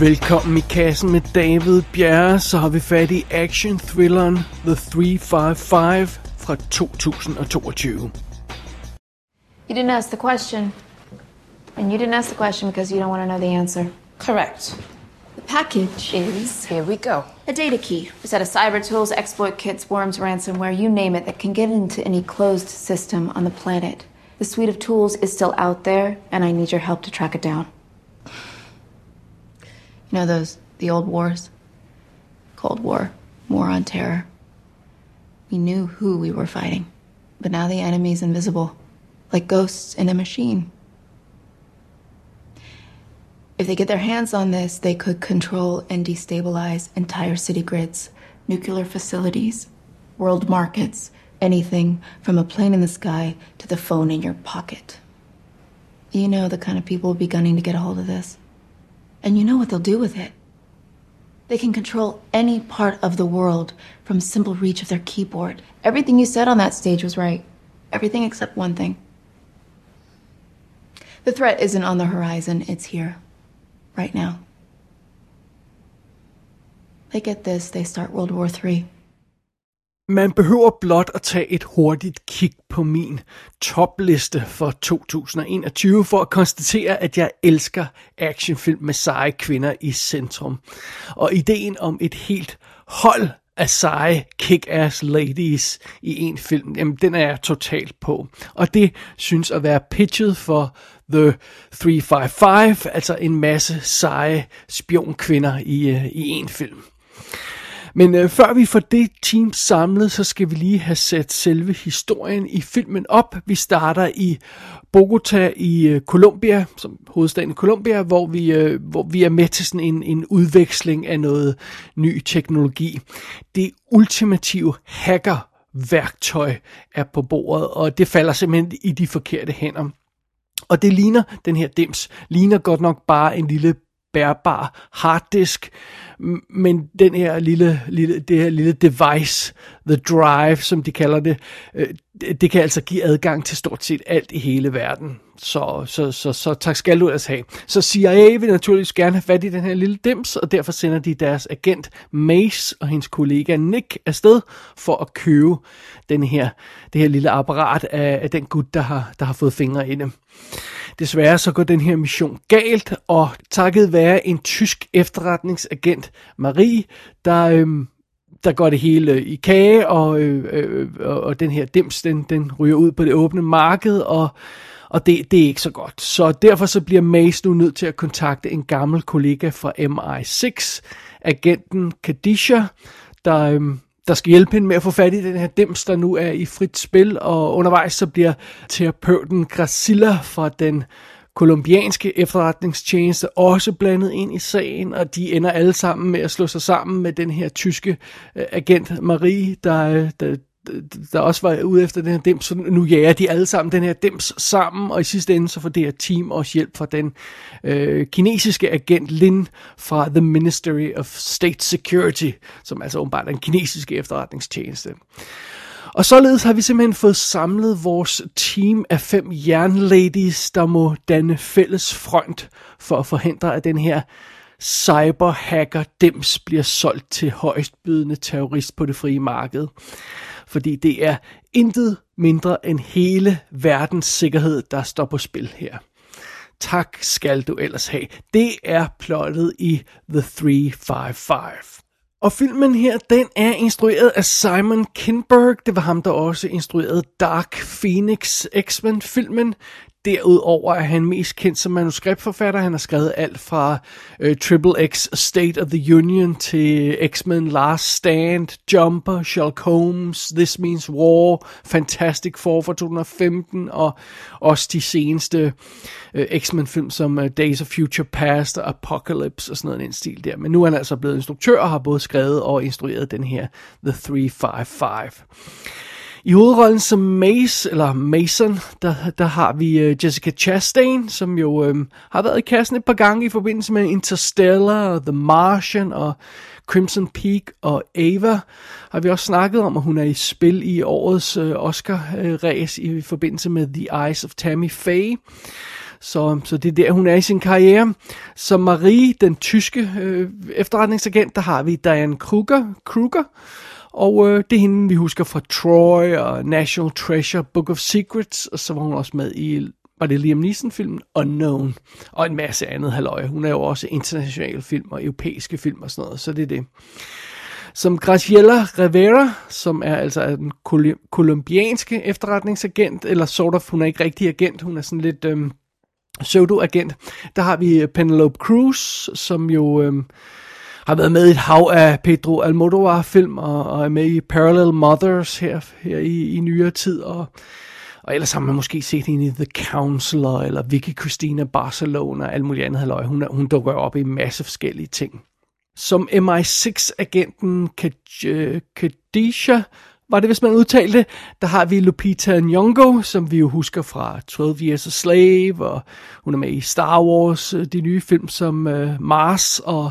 Velkommen i kassen med David Bjerre, så har vi fat i action-thrilleren The 355 fra 2022. You didn't ask the question. And you didn't ask the question because you don't want to know the answer. Correct. The package is Here we go. a data key. A set of cyber tools, exploit kits, worms, ransomware, you name it, that can get into any closed system on the planet. The suite of tools is still out there, and I need your help to track it down. You know those, the old wars? Cold War, War on Terror. We knew who we were fighting, but now the enemy's invisible, like ghosts in a machine. If they get their hands on this, they could control and destabilize entire city grids, nuclear facilities, world markets, anything from a plane in the sky to the phone in your pocket. You know the kind of people will be gunning to get a hold of this. And you know what they'll do with it. They can control any part of the world from simple reach of their keyboard. Everything you said on that stage was right. Everything except one thing. The threat isn't on the horizon, it's here. Right now. They get this, they start World War III. Man behøver blot at tage et hurtigt kig på min topliste for 2021 for at konstatere, at jeg elsker actionfilm med seje kvinder i centrum. Og ideen om et helt hold af seje kick-ass ladies i en film, jamen den er jeg totalt på. Og det synes at være pitchet for The 355, altså en masse seje spionkvinder i, øh, i en film. Men øh, før vi får det team samlet, så skal vi lige have sat selve historien i filmen op. Vi starter i Bogota i øh, Colombia, som hovedstaden i Colombia, hvor vi, øh, hvor vi er med til sådan en, en udveksling af noget ny teknologi. Det ultimative hacker værktøj er på bordet, og det falder simpelthen i de forkerte hænder. Og det ligner, den her dims, ligner godt nok bare en lille bærbar harddisk, men den her lille, lille, det her lille device, the drive, som de kalder det, øh, det, kan altså give adgang til stort set alt i hele verden. Så, så, så, så tak skal du ellers have. Så CIA vil naturligvis gerne have fat i den her lille dims, og derfor sender de deres agent Mace og hendes kollega Nick afsted for at købe den her, det her lille apparat af, af den gut, der har, der har fået fingre i det. Desværre så går den her mission galt, og takket være en tysk efterretningsagent, Marie, der, øhm, der går det hele øh, i kage, og, øh, øh, og den her dims, den, den ryger ud på det åbne marked, og, og det, det er ikke så godt. Så derfor så bliver Mace nu nødt til at kontakte en gammel kollega fra MI6, agenten Kadisha, der, øh, der skal hjælpe hende med at få fat i den her dims, der nu er i frit spil, og undervejs så bliver terapeuten Gracilla fra den kolumbianske efterretningstjeneste også blandet ind i sagen, og de ender alle sammen med at slå sig sammen med den her tyske øh, agent Marie, der, øh, der, der også var ude efter den her dims, så nu jager de alle sammen den her dims sammen, og i sidste ende så får det her team også hjælp fra den øh, kinesiske agent Lin fra The Ministry of State Security, som altså åbenbart er en kinesiske efterretningstjeneste. Og således har vi simpelthen fået samlet vores team af fem jernladies, der må danne fælles front for at forhindre, at den her cyberhacker Dems bliver solgt til højstbydende terrorist på det frie marked. Fordi det er intet mindre end hele verdens sikkerhed, der står på spil her. Tak skal du ellers have. Det er plottet i The 355. Og filmen her, den er instrueret af Simon Kinberg. Det var ham, der også instruerede Dark Phoenix X-Men-filmen. Derudover er han mest kendt som manuskriptforfatter. Han har skrevet alt fra øh, Triple X State of the Union til X-Men Last Stand, Jumper, Sherlock Holmes, This Means War, Fantastic Four fra 2015 og også de seneste øh, X-Men film som øh, Days of Future Past og Apocalypse og sådan noget en stil der. Men nu er han altså blevet instruktør og har både skrevet og instrueret den her The 355. I hovedrollen som Mace, eller Mason, der, der har vi øh, Jessica Chastain, som jo um, har været i kassen et par gange i forbindelse med Interstellar, The Martian og Crimson Peak og Ava. Har vi også snakket om, at hun er i spil i årets øh, Oscar-ræs i forbindelse med The Eyes of Tammy Faye. Så, så det er der, hun er i sin karriere. Så Marie, den tyske øh, efterretningsagent, der har vi Diane Kruger, Kruger og øh, det er hende, vi husker fra Troy og National Treasure, Book of Secrets, og så var hun også med i, var det Liam Neeson-filmen Unknown, og en masse andet halvøje. Hun er jo også internationale film og europæiske film og sådan noget, så det er det. Som Graciela Rivera, som er altså den kolumbianske efterretningsagent, eller sort of, hun er ikke rigtig agent, hun er sådan lidt Øh, pseudo-agent. Der har vi Penelope Cruz, som jo... Øhm, har været med i et hav af Pedro Almodovar-film, og, og er med i Parallel Mothers her, her i, i nyere tid, og, og ellers har man måske set hende i The Counselor, eller Vicky Christina Barcelona, og alt muligt andet halløj. Hun, hun dukker op i en masse forskellige ting. Som MI6-agenten øh, Khadija, var det, hvis man udtalte det. Der har vi Lupita Nyong'o, som vi jo husker fra 12 Years a Slave, og hun er med i Star Wars, øh, de nye film som uh, Mars og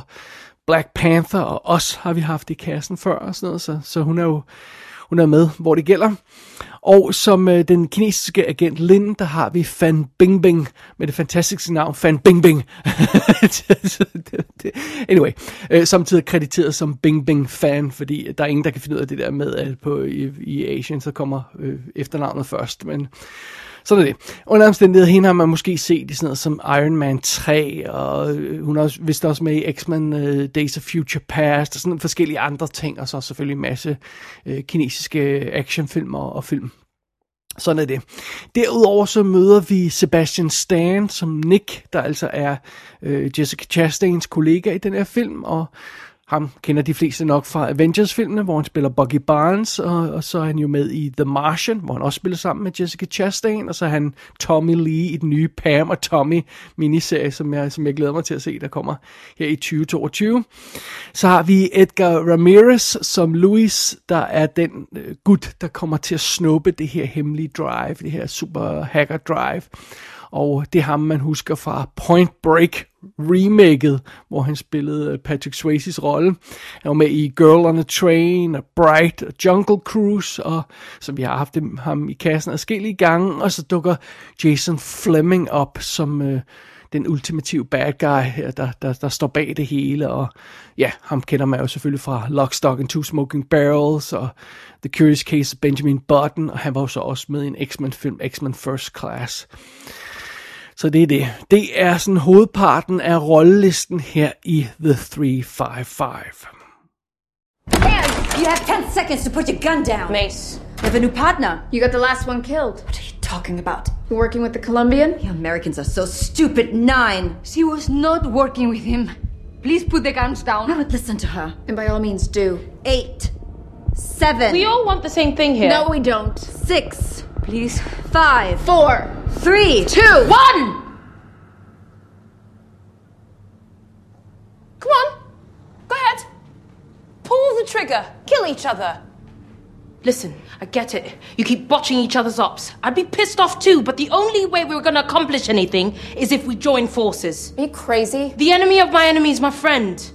Black Panther og os har vi haft i kassen før og sådan noget, så, så hun er jo hun er med, hvor det gælder. Og som øh, den kinesiske agent Lin, der har vi Fan Bingbing med det fantastiske navn Fan Bingbing. anyway, øh, samtidig krediteret som Bingbing Fan, fordi der er ingen, der kan finde ud af det der med, at på, i, i Asien, så kommer øh, efternavnet først. Men sådan er det. Under omstændighed, hende har man måske set i sådan noget som Iron Man 3, og øh, hun er også, vist også med i X-Men uh, Days of Future Past, og sådan forskellige andre ting, og så selvfølgelig en masse uh, kinesiske actionfilm og, og film. Sådan er det. Derudover så møder vi Sebastian Stan som Nick, der altså er øh, Jessica Chastains kollega i den her film, og ham kender de fleste nok fra Avengers-filmene, hvor han spiller Bucky Barnes, og, og så er han jo med i The Martian, hvor han også spiller sammen med Jessica Chastain, og så er han Tommy Lee i den nye Pam og Tommy miniserie, som jeg, som jeg glæder mig til at se, der kommer her i 2022. Så har vi Edgar Ramirez som Louis, der er den øh, gut, der kommer til at snuppe det her hemmelige drive, det her super hacker drive og det er ham, man husker fra Point Break remaket, hvor han spillede øh, Patrick Swayze's rolle. Han var med i Girl on a Train, og Bright, og Jungle Cruise, og så vi har haft ham i kassen adskillige gange, og så dukker Jason Fleming op som øh, den ultimative bad guy her, der, der, der står bag det hele, og ja, ham kender man jo selvfølgelig fra Lock, Stock and Two Smoking Barrels, og The Curious Case of Benjamin Button, og han var jo så også med i en X-Men film, X-Men First Class. Så det er det. Det er sådan hovedparten af rollelisten her i The 355. And you have 10 seconds to put your gun down. Mace. You have a new partner. You got the last one killed. What are you talking about? You working with the Colombian? You Americans are so stupid. Nine. She was not working with him. Please put the guns down. I would listen to her. And by all means, do. Eight. Seven. We all want the same thing here. No, we don't. Six. Please. Five. Four. Three. Two. One! Come on. Go ahead. Pull the trigger. Kill each other. Listen, I get it. You keep botching each other's ops. I'd be pissed off too, but the only way we're gonna accomplish anything is if we join forces. Are you crazy? The enemy of my enemy is my friend.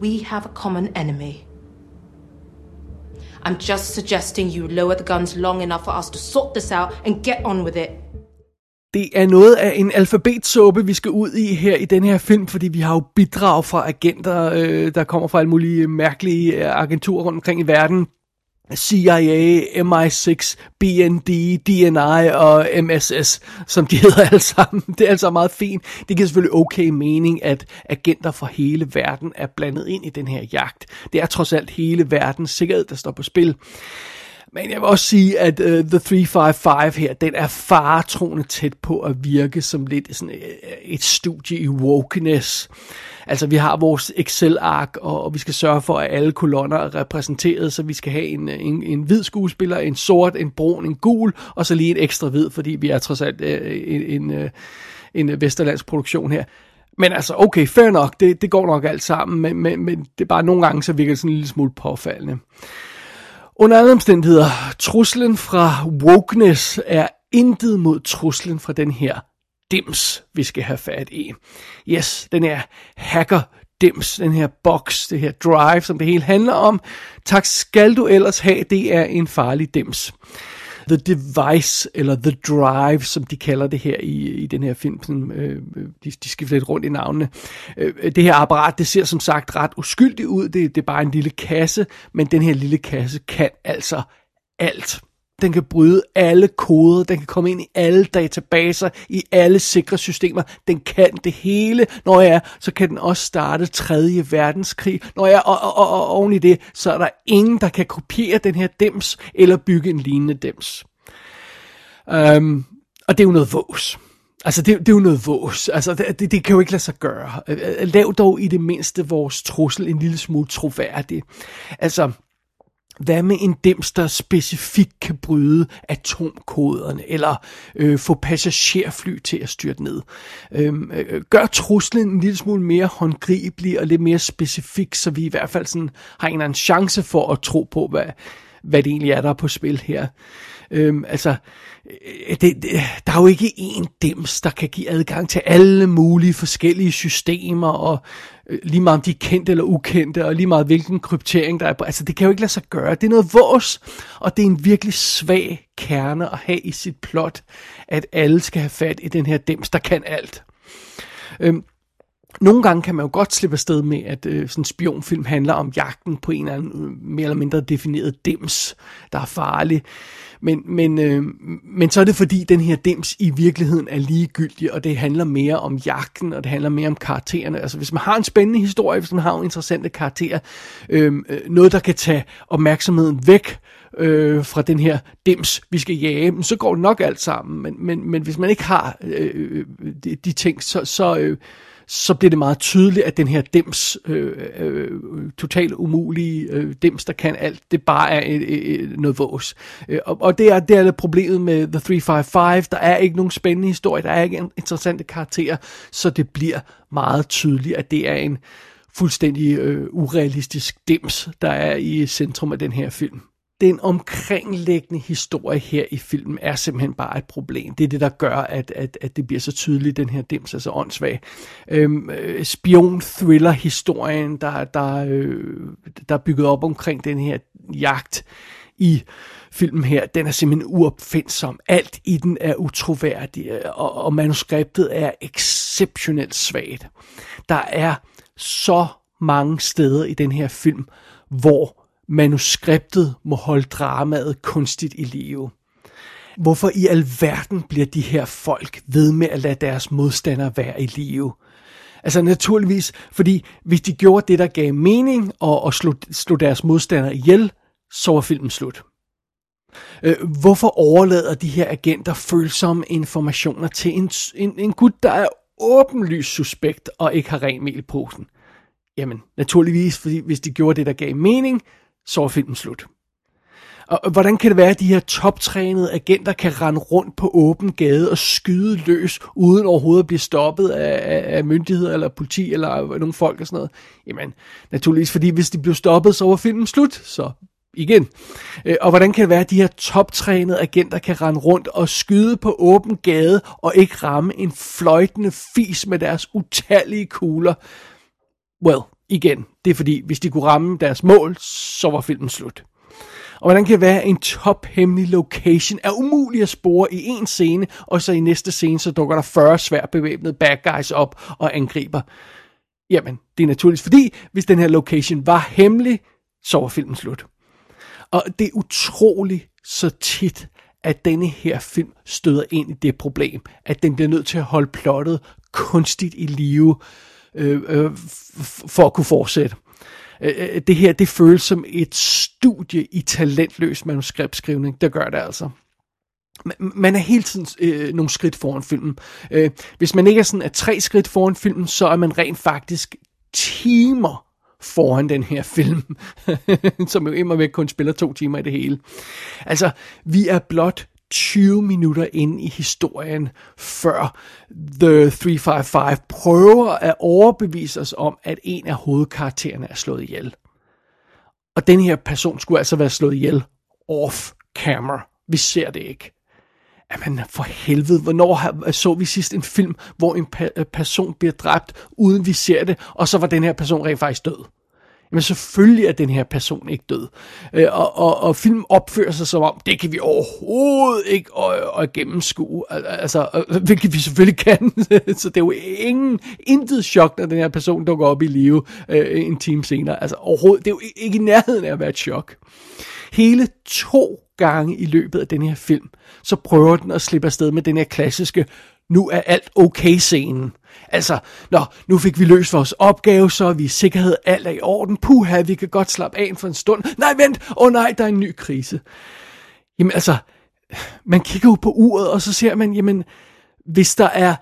We have a common enemy. I'm just suggesting you lower the guns long enough for us to sort this out and get on with it. Det er noget af en alfabetsuppe, vi skal ud i her i den her film, fordi vi har jo bidrag fra agenter, øh, der kommer fra alle mulige mærkelige øh, agenturer rundt omkring i verden. CIA, MI6, BND, DNI og MSS, som de hedder alle sammen. Det er altså meget fint. Det giver selvfølgelig okay mening, at agenter fra hele verden er blandet ind i den her jagt. Det er trods alt hele verdens sikkerhed, der står på spil. Men jeg vil også sige, at uh, The 355 her, den er faretroende tæt på at virke som lidt sådan øh, et studie i wokeness. Altså, vi har vores Excel-ark, og, og vi skal sørge for, at alle kolonner er repræsenteret, så vi skal have en, øh, en, en hvid skuespiller, en sort, en brun, en gul, og så lige en ekstra hvid, fordi vi er trods alt uh, en, en, en vesterlandsk produktion her. Men altså, okay, fair nok, det, det går nok alt sammen, men, men, men det er bare nogle gange, så virker det sådan en lille smule påfaldende. Under alle omstændigheder, truslen fra wokeness er intet mod truslen fra den her dims, vi skal have fat i. Yes, den her hacker dims, den her box, det her drive, som det hele handler om. Tak skal du ellers have, det er en farlig dims. The Device, eller The Drive, som de kalder det her i, i den her film. Sådan, øh, de, de skifter lidt rundt i navnene. Øh, det her apparat, det ser som sagt ret uskyldigt ud. Det, det er bare en lille kasse, men den her lille kasse kan altså alt. Den kan bryde alle koder, den kan komme ind i alle databaser, i alle sikre systemer. Den kan det hele. Når jeg er, så kan den også starte 3. verdenskrig. Når jeg er, og, og, og, og oven i det, så er der ingen, der kan kopiere den her dems, eller bygge en lignende dems. Um, øhm, og det er jo noget vås. Altså, det, det er jo noget vås. Altså, det, det, det kan jo ikke lade sig gøre. Øh, øh, lav dog i det mindste vores trussel en lille smule troværdig. Altså, hvad med en dims, der specifikt kan bryde atomkoderne, eller øh, få passagerfly til at styrte ned? Øhm, øh, gør truslen en lille smule mere håndgribelig og lidt mere specifik, så vi i hvert fald sådan har en eller anden chance for at tro på, hvad, hvad det egentlig er, der er på spil her. Øhm, altså, øh, det, det, der er jo ikke én dims, der kan give adgang til alle mulige forskellige systemer, og øh, lige meget om de er kendte eller ukendte, og lige meget hvilken kryptering der er på. Altså, det kan jo ikke lade sig gøre. Det er noget vores, og det er en virkelig svag kerne at have i sit plot, at alle skal have fat i den her dims, der kan alt. Øhm, nogle gange kan man jo godt slippe afsted med, at øh, sådan en spionfilm handler om jagten på en eller anden øh, mere eller mindre defineret dims, der er farlig. Men, men, øh, men så er det fordi, den her dims i virkeligheden er ligegyldig, og det handler mere om jagten, og det handler mere om karaktererne. Altså hvis man har en spændende historie, hvis man har en interessante karakterer, øhm, øh, noget der kan tage opmærksomheden væk øh, fra den her dims, vi skal jage, så går det nok alt sammen. Men, men, men hvis man ikke har øh, øh, øh de, de ting, så, så, øh, så bliver det meget tydeligt, at den her dems, øh, øh, totalt umulige øh, dems, der kan alt, det bare er et, et, noget vås. Øh, og, og det er, det er problemet med The 355, der er ikke nogen spændende historie, der er ikke en interessante karakterer, så det bliver meget tydeligt, at det er en fuldstændig øh, urealistisk dims, der er i centrum af den her film den omkringliggende historie her i filmen er simpelthen bare et problem. Det er det, der gør, at, at, at det bliver så tydeligt, den her dims er så åndssvag. Øhm, øh, Spion-thriller-historien, der, der, øh, der er bygget op omkring den her jagt i filmen her, den er simpelthen uopfindsom. Alt i den er utroværdigt, øh, og, og manuskriptet er exceptionelt svagt. Der er så mange steder i den her film, hvor manuskriptet må holde dramaet kunstigt i live. Hvorfor i alverden bliver de her folk ved med at lade deres modstandere være i live? Altså naturligvis, fordi hvis de gjorde det, der gav mening, og, og slog, slog deres modstandere ihjel, så var filmen slut. Øh, hvorfor overlader de her agenter følsomme informationer til en, en, en gut, der er åbenlyst suspekt og ikke har ren mel i posen? Jamen, naturligvis, fordi hvis de gjorde det, der gav mening, så er filmen slut. Og hvordan kan det være, at de her toptrænede agenter kan rende rundt på åben gade og skyde løs, uden overhovedet at blive stoppet af, af myndigheder eller politi eller nogle folk og sådan noget? Jamen, naturligvis, fordi hvis de blev stoppet, så var filmen slut, så igen. Øh, og hvordan kan det være, at de her toptrænede agenter kan rende rundt og skyde på åben gade og ikke ramme en fløjtende fis med deres utallige kugler? Well, igen, det er fordi, hvis de kunne ramme deres mål, så var filmen slut. Og hvordan kan det være, at en tophemmelig location er umulig at spore i en scene, og så i næste scene, så dukker der 40 svært bevæbnede bad guys op og angriber? Jamen, det er naturligt, fordi hvis den her location var hemmelig, så var filmen slut. Og det er utroligt så tit, at denne her film støder ind i det problem, at den bliver nødt til at holde plottet kunstigt i live, øh, øh, for at kunne fortsætte. Øh, øh, det her, det føles som et studie i talentløs manuskriptskrivning. Der gør det altså. Man er hele tiden øh, nogle skridt foran filmen. Øh, hvis man ikke er sådan er tre skridt foran filmen, så er man rent faktisk timer foran den her film, som jo imod væk kun spiller to timer i det hele. Altså, vi er blot 20 minutter ind i historien, før The 355 prøver at overbevise os om, at en af hovedkaraktererne er slået ihjel. Og den her person skulle altså være slået ihjel off camera. Vi ser det ikke. Jamen for helvede, hvornår så vi sidst en film, hvor en person bliver dræbt, uden vi ser det, og så var den her person rent faktisk død? Men selvfølgelig er den her person ikke død. Øh, og, og, og film opfører sig som om, det kan vi overhovedet ikke at, og gennemskue. Altså, øh, hvilket vi selvfølgelig kan. så det er jo ingen, intet chok, når den her person dukker op i live øh, en time senere. Altså overhovedet, det er jo ikke i nærheden af at være et chok. Hele to gange i løbet af den her film, så prøver den at slippe afsted med den her klassiske, nu er alt okay scenen. Altså, nå, nu fik vi løst vores opgave, så er vi i sikkerhed, alt er i orden. Puha, vi kan godt slappe af for en stund. Nej, vent, åh oh, nej, der er en ny krise. Jamen altså, man kigger jo på uret, og så ser man, jamen, hvis der er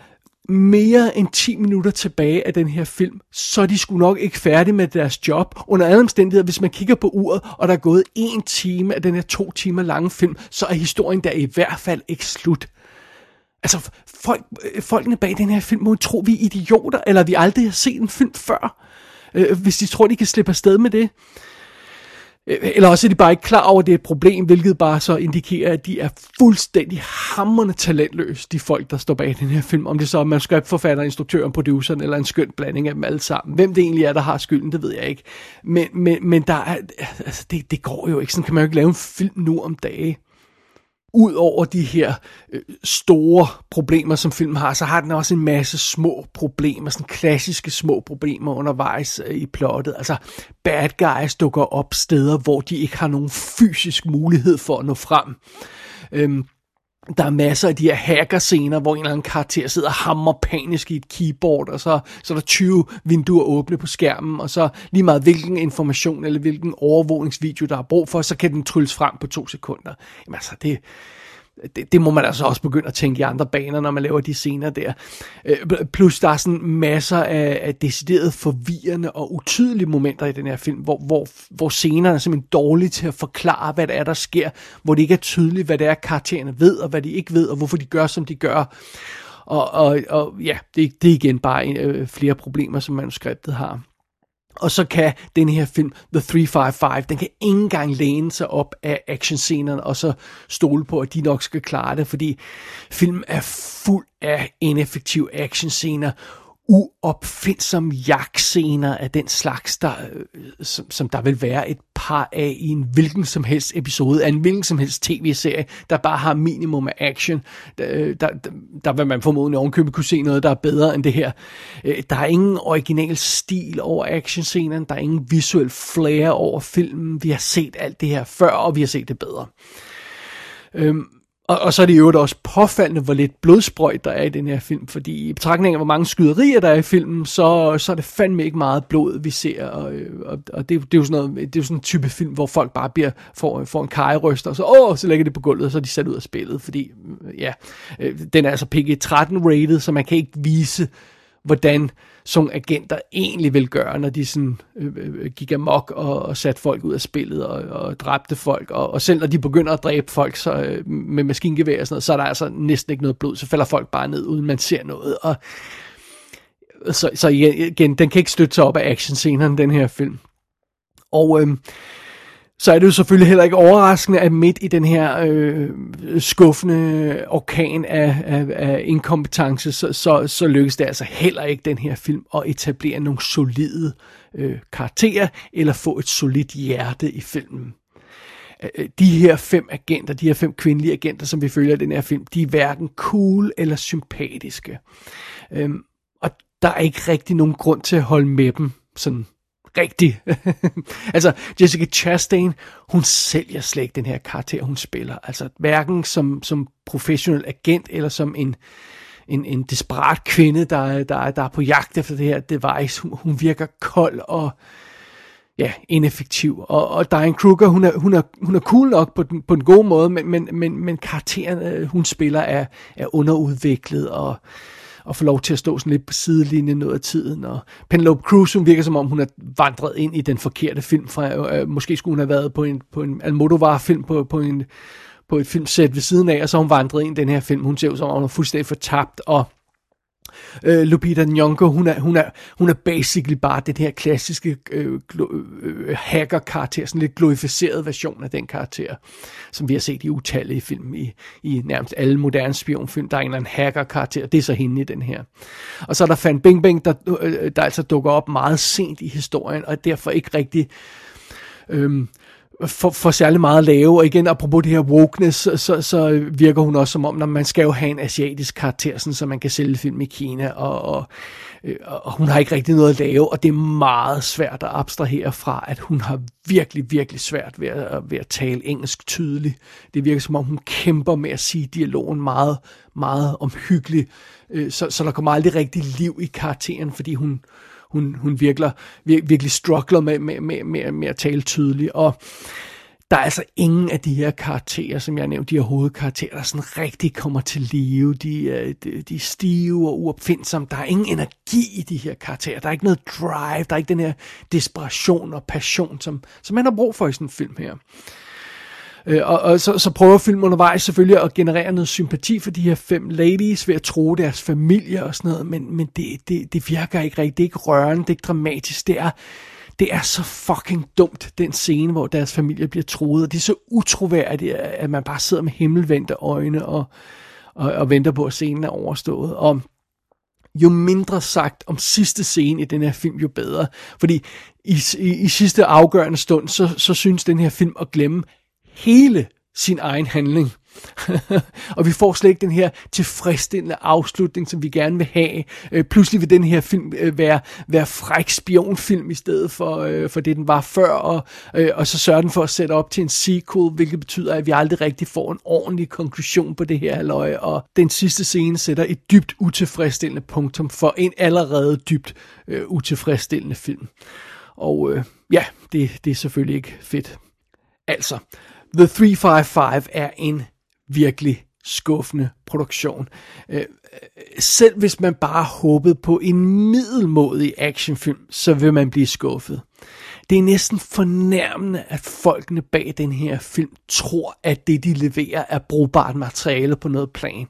mere end 10 minutter tilbage af den her film, så er de sgu nok ikke færdige med deres job. Under alle omstændigheder, hvis man kigger på uret, og der er gået en time af den her to timer lange film, så er historien der i hvert fald ikke slut. Altså, folk, øh, folkene bag den her film må tro, vi er idioter, eller vi aldrig har set en film før, øh, hvis de tror, de kan slippe afsted med det. Øh, eller også er de bare ikke klar over, at det er et problem, hvilket bare så indikerer, at de er fuldstændig hammerne talentløse, de folk, der står bag den her film. Om det så er manuskriptforfatteren, instruktøren, produceren eller en skøn blanding af dem alle sammen. Hvem det egentlig er, der har skylden, det ved jeg ikke. Men, men, men der er, altså, det, det går jo ikke. Sådan kan man jo ikke lave en film nu om dagen ud over de her øh, store problemer, som filmen har, så har den også en masse små problemer, sådan klassiske små problemer undervejs øh, i plottet. Altså, bad guys dukker op steder, hvor de ikke har nogen fysisk mulighed for at nå frem. Øhm, der er masser af de her hacker-scener, hvor en eller anden karakter sidder og hammer panisk i et keyboard, og så, så er der 20 vinduer åbne på skærmen, og så lige meget hvilken information eller hvilken overvågningsvideo, der er brug for, så kan den trylles frem på to sekunder. Jamen altså, det, det, det må man altså også begynde at tænke i andre baner, når man laver de scener der. Øh, plus der er sådan masser af, af decideret forvirrende og utydelige momenter i den her film, hvor, hvor, hvor scenerne er simpelthen dårlige til at forklare, hvad det er, der sker, hvor det ikke er tydeligt, hvad det er, karaktererne ved, og hvad de ikke ved, og hvorfor de gør, som de gør. Og, og, og ja, det, det er igen bare øh, flere problemer, som manuskriptet har. Og så kan den her film, The 355, den kan ikke engang læne sig op af actionscenerne, og så stole på, at de nok skal klare det, fordi filmen er fuld af ineffektive actionscener, uopfindsom jagtscener af den slags, der, øh, som, som der vil være et par af i en hvilken som helst episode af en hvilken som helst tv-serie, der bare har minimum af action. Der, øh, der, der vil man formodentlig ovenkøbet kunne se noget, der er bedre end det her. Øh, der er ingen original stil over actionscenen, der er ingen visuel flair over filmen. Vi har set alt det her før, og vi har set det bedre. Øhm, og, og så er det jo også påfaldende, hvor lidt blodsprøjt der er i den her film, fordi i betragtning af, hvor mange skyderier der er i filmen, så, så er det fandme ikke meget blod, vi ser, og, øh, og, og det, det, er jo sådan noget, det er jo sådan en type film, hvor folk bare bliver, får, får en kajerøst, og så, åh, så lægger det på gulvet, og så er de sat ud af spillet, fordi, mm, ja, øh, den er altså PG-13 rated, så man kan ikke vise, hvordan som agenter egentlig vil gøre, når de sådan øh, øh, gik amok og, og satte folk ud af spillet og, og dræbte folk. Og, og selv når de begynder at dræbe folk så, øh, med maskingevær og sådan noget, så er der altså næsten ikke noget blod. Så falder folk bare ned, uden man ser noget. Og, så, så igen, den kan ikke støtte sig op af actionscenerne, den her film. Og øh, så er det jo selvfølgelig heller ikke overraskende, at midt i den her øh, skuffende orkan af, af, af inkompetence, så, så, så lykkes det altså heller ikke den her film at etablere nogle solide øh, karakterer, eller få et solidt hjerte i filmen. Øh, øh, de her fem agenter, de her fem kvindelige agenter, som vi følger i den her film, de er hverken cool eller sympatiske. Øhm, og der er ikke rigtig nogen grund til at holde med dem sådan rigtig. altså, Jessica Chastain, hun sælger slet ikke den her karakter, hun spiller. Altså, hverken som, som professionel agent, eller som en, en, en desperat kvinde, der, der, der er på jagt efter det her device. Hun, hun virker kold og ja, ineffektiv. Og, og Diane Kruger, hun er, hun er, hun er cool nok på den, på den gode måde, men, men, men, men karakteren, øh, hun spiller, er, er underudviklet og og få lov til at stå sådan lidt på sidelinjen noget af tiden. Og Penelope Cruz, hun virker som om, hun er vandret ind i den forkerte film. Fra, øh, øh måske skulle hun have været på en, på en Almodovar-film på, på, en, på et filmsæt ved siden af, og så har hun vandret ind i den her film. Hun ser ud som om, hun er fuldstændig fortabt, og Øh, Lupita Nyong'o, hun er, hun, er, hun er basically bare den her klassiske øh, øh, hacker-karakter, sådan lidt glorificeret version af den karakter, som vi har set i utallige film, i, i nærmest alle moderne spionfilm, der er en eller anden hacker-karakter, det er så hende i den her. Og så er der Fan Bing Bing, der, øh, der altså dukker op meget sent i historien, og derfor ikke rigtig... Øh, for, for særlig meget at lave, og igen, apropos det her wokeness, så, så, virker hun også som om, når man skal jo have en asiatisk karakter, sådan, så man kan sælge film i Kina, og, øh, og, og hun har ikke rigtig noget at lave, og det er meget svært at abstrahere fra, at hun har virkelig, virkelig svært ved at, ved at tale engelsk tydeligt. Det virker som om, hun kæmper med at sige dialogen meget, meget omhyggeligt, øh, så, så der kommer aldrig rigtig liv i karakteren, fordi hun, hun, hun virkelig, virkelig struggler med, med, med, med, med at tale tydeligt, og der er altså ingen af de her karakterer, som jeg nævnte, de her hovedkarakterer, der sådan rigtig kommer til live. De, øh, de, de er stive og uopfindsomme. Der er ingen energi i de her karakterer. Der er ikke noget drive. Der er ikke den her desperation og passion, som, som man har brug for i sådan en film her. Øh, og, og så, så prøver filmen undervejs selvfølgelig at generere noget sympati for de her fem ladies ved at tro deres familie og sådan noget, men, men det, det, det virker ikke rigtigt. Det er ikke rørende, det er ikke dramatisk. Det er, det er så fucking dumt, den scene, hvor deres familie bliver troet, og det er så utroværdigt, at man bare sidder med himmelvendte øjne og, og, og venter på, at scenen er overstået. Og jo mindre sagt om sidste scene i den her film, jo bedre. Fordi i, i, i sidste afgørende stund, så, så synes den her film at glemme hele sin egen handling. og vi får slet ikke den her tilfredsstillende afslutning, som vi gerne vil have. Øh, pludselig vil den her film øh, være, være fræk spionfilm i stedet for, øh, for det, den var før, og, øh, og så sørger den for at sætte op til en sequel, hvilket betyder, at vi aldrig rigtig får en ordentlig konklusion på det her halvøje, og den sidste scene sætter et dybt utilfredsstillende punktum for en allerede dybt øh, utilfredsstillende film. Og øh, ja, det, det er selvfølgelig ikke fedt. Altså, The 355 er en virkelig skuffende produktion. Øh, øh, selv hvis man bare håbede på en middelmodig actionfilm, så vil man blive skuffet. Det er næsten fornærmende, at folkene bag den her film tror, at det de leverer er brugbart materiale på noget plan.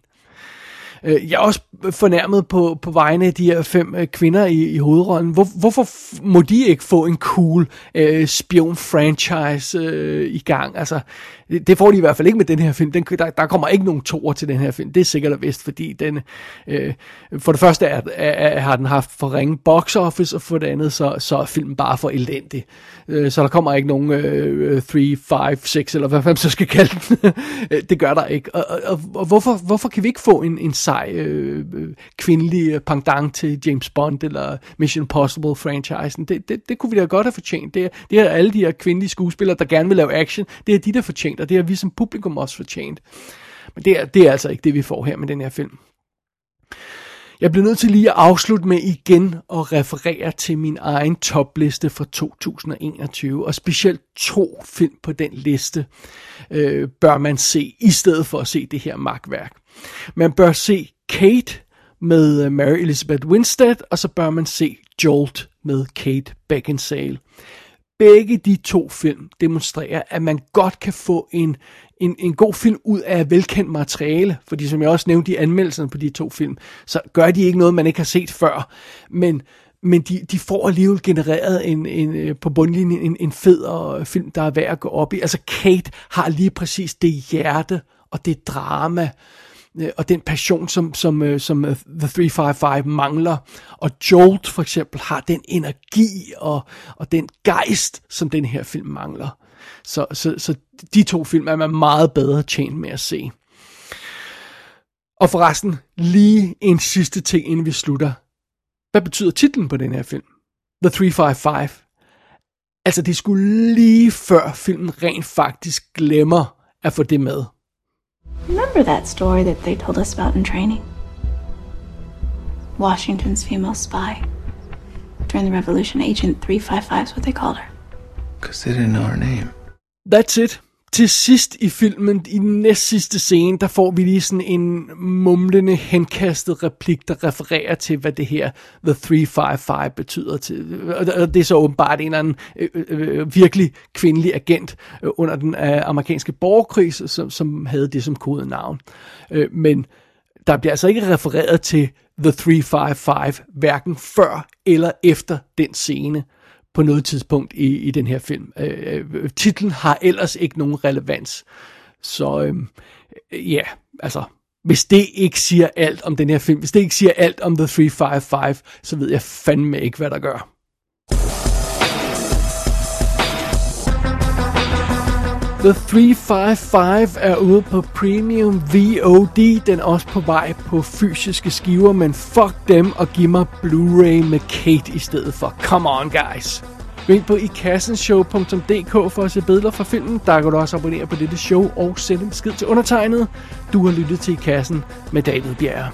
Øh, jeg er også fornærmet på, på vegne af de her fem øh, kvinder i, i hovedrollen. Hvor, hvorfor må de ikke få en cool øh, spion-franchise øh, i gang? Altså, det får de i hvert fald ikke med den her film. Den, der, der kommer ikke nogen toer til den her film. Det er sikkert og vist, fordi den, øh, for det første er, er, er, har den haft for ringe box office, og for det andet, så, så er filmen bare for elendig. Øh, så der kommer ikke nogen øh, 3, 5, 6, eller hvad man så skal kalde den. det gør der ikke. Og, og, og hvorfor, hvorfor kan vi ikke få en, en sej øh, øh kvindelig pendant til James Bond eller Mission Impossible-franchisen? Det, det, det kunne vi da godt have fortjent. Det, det er alle de her kvindelige skuespillere, der gerne vil lave action. Det er de, der fortjent og det har vi som publikum også fortjent. Men det er, det er altså ikke det, vi får her med den her film. Jeg bliver nødt til lige at afslutte med igen at referere til min egen topliste fra 2021, og specielt to film på den liste øh, bør man se, i stedet for at se det her magtværk. Man bør se Kate med øh, Mary Elizabeth Winstead, og så bør man se Jolt med Kate Beckinsale begge de to film demonstrerer, at man godt kan få en, en, en god film ud af velkendt materiale, fordi som jeg også nævnte i anmeldelserne på de to film, så gør de ikke noget, man ikke har set før, men men de, de får alligevel genereret en, en, øh, på bundlinjen en, en fed øh, film, der er værd at gå op i. Altså Kate har lige præcis det hjerte og det drama, Øh, Øh, og den passion, som, som, øh, som øh, The 355 mangler. Og Jolt for eksempel har den energi og, og den gejst, som den her film mangler. Så, så, så de to film er man meget bedre tjent med at se. Og forresten, lige en sidste ting, inden vi slutter. Hvad betyder titlen på den her film? The 355. Altså, det skulle lige før filmen rent faktisk glemmer at få det med. Remember that story that they told us about in training? Washington's female spy. During the Revolution, Agent 355 is what they called her. Because they didn't know her name. That's it. Til sidst i filmen, i den næst sidste scene, der får vi lige sådan en mumlende, henkastet replik, der refererer til, hvad det her The 355 betyder til. Og det er så åbenbart en eller anden øh øh, øh, øh, virkelig kvindelig agent øh, under den øh, amerikanske borgerkrig, som, som havde det som kodenavn. Øh, men der bliver altså ikke refereret til The 355, hverken før eller efter den scene på noget tidspunkt i, i den her film. Øh, øh titlen har ellers ikke nogen relevans. Så øh, ja, altså, hvis det ikke siger alt om den her film, hvis det ikke siger alt om The 355, så ved jeg fandme ikke, hvad der gør. The 355 er ude på Premium VOD. Den er også på vej på fysiske skiver, men fuck dem og giv mig Blu-ray med Kate i stedet for. Come on, guys. Gå ind på ikassenshow.dk for at se billeder fra filmen. Der kan du også abonnere på dette show og sende en besked til undertegnet. Du har lyttet til I Kassen med David Bjerre.